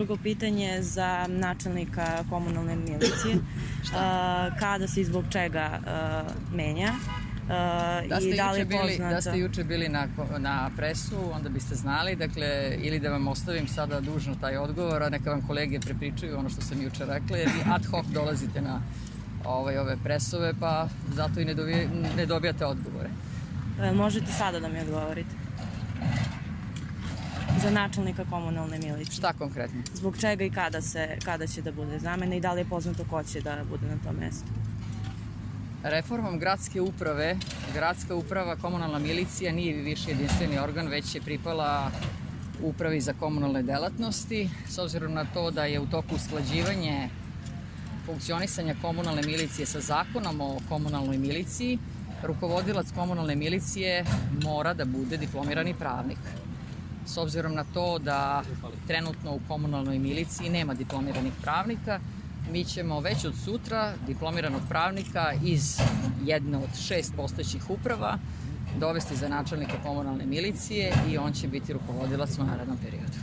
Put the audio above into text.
Drugo pitanje za načelnika komunalne milicije. Uh, kada se i zbog čega menja? Da ste, I da li bili, da ste juče bili na, na presu, onda biste znali, dakle, ili da vam ostavim sada dužno taj odgovor, a neka vam kolege prepričaju ono što sam juče rekla, jer vi ad hoc dolazite na ovaj, ove presove, pa zato i ne, dobije, ne dobijate odgovore. Uh, možete sada da mi odgovorite? Za načelnika komunalne milicije. Šta konkretno? Zbog čega i kada, se, kada će da bude zamena i da li je poznato ko će da bude na tom mestu? Reformom gradske uprave, gradska uprava, komunalna milicija nije više jedinstveni organ, već je pripala upravi za komunalne delatnosti, s obzirom na to da je u toku usklađivanje funkcionisanja komunalne milicije sa zakonom o komunalnoj miliciji, rukovodilac komunalne milicije mora da bude diplomirani pravnik. S obzirom na to da trenutno u komunalnoj miliciji nema diplomiranih pravnika, mi ćemo već od sutra diplomiranog pravnika iz jedne od šest postojećih uprava dovesti za načelnika komunalne milicije i on će biti rukovodilac u narednom periodu.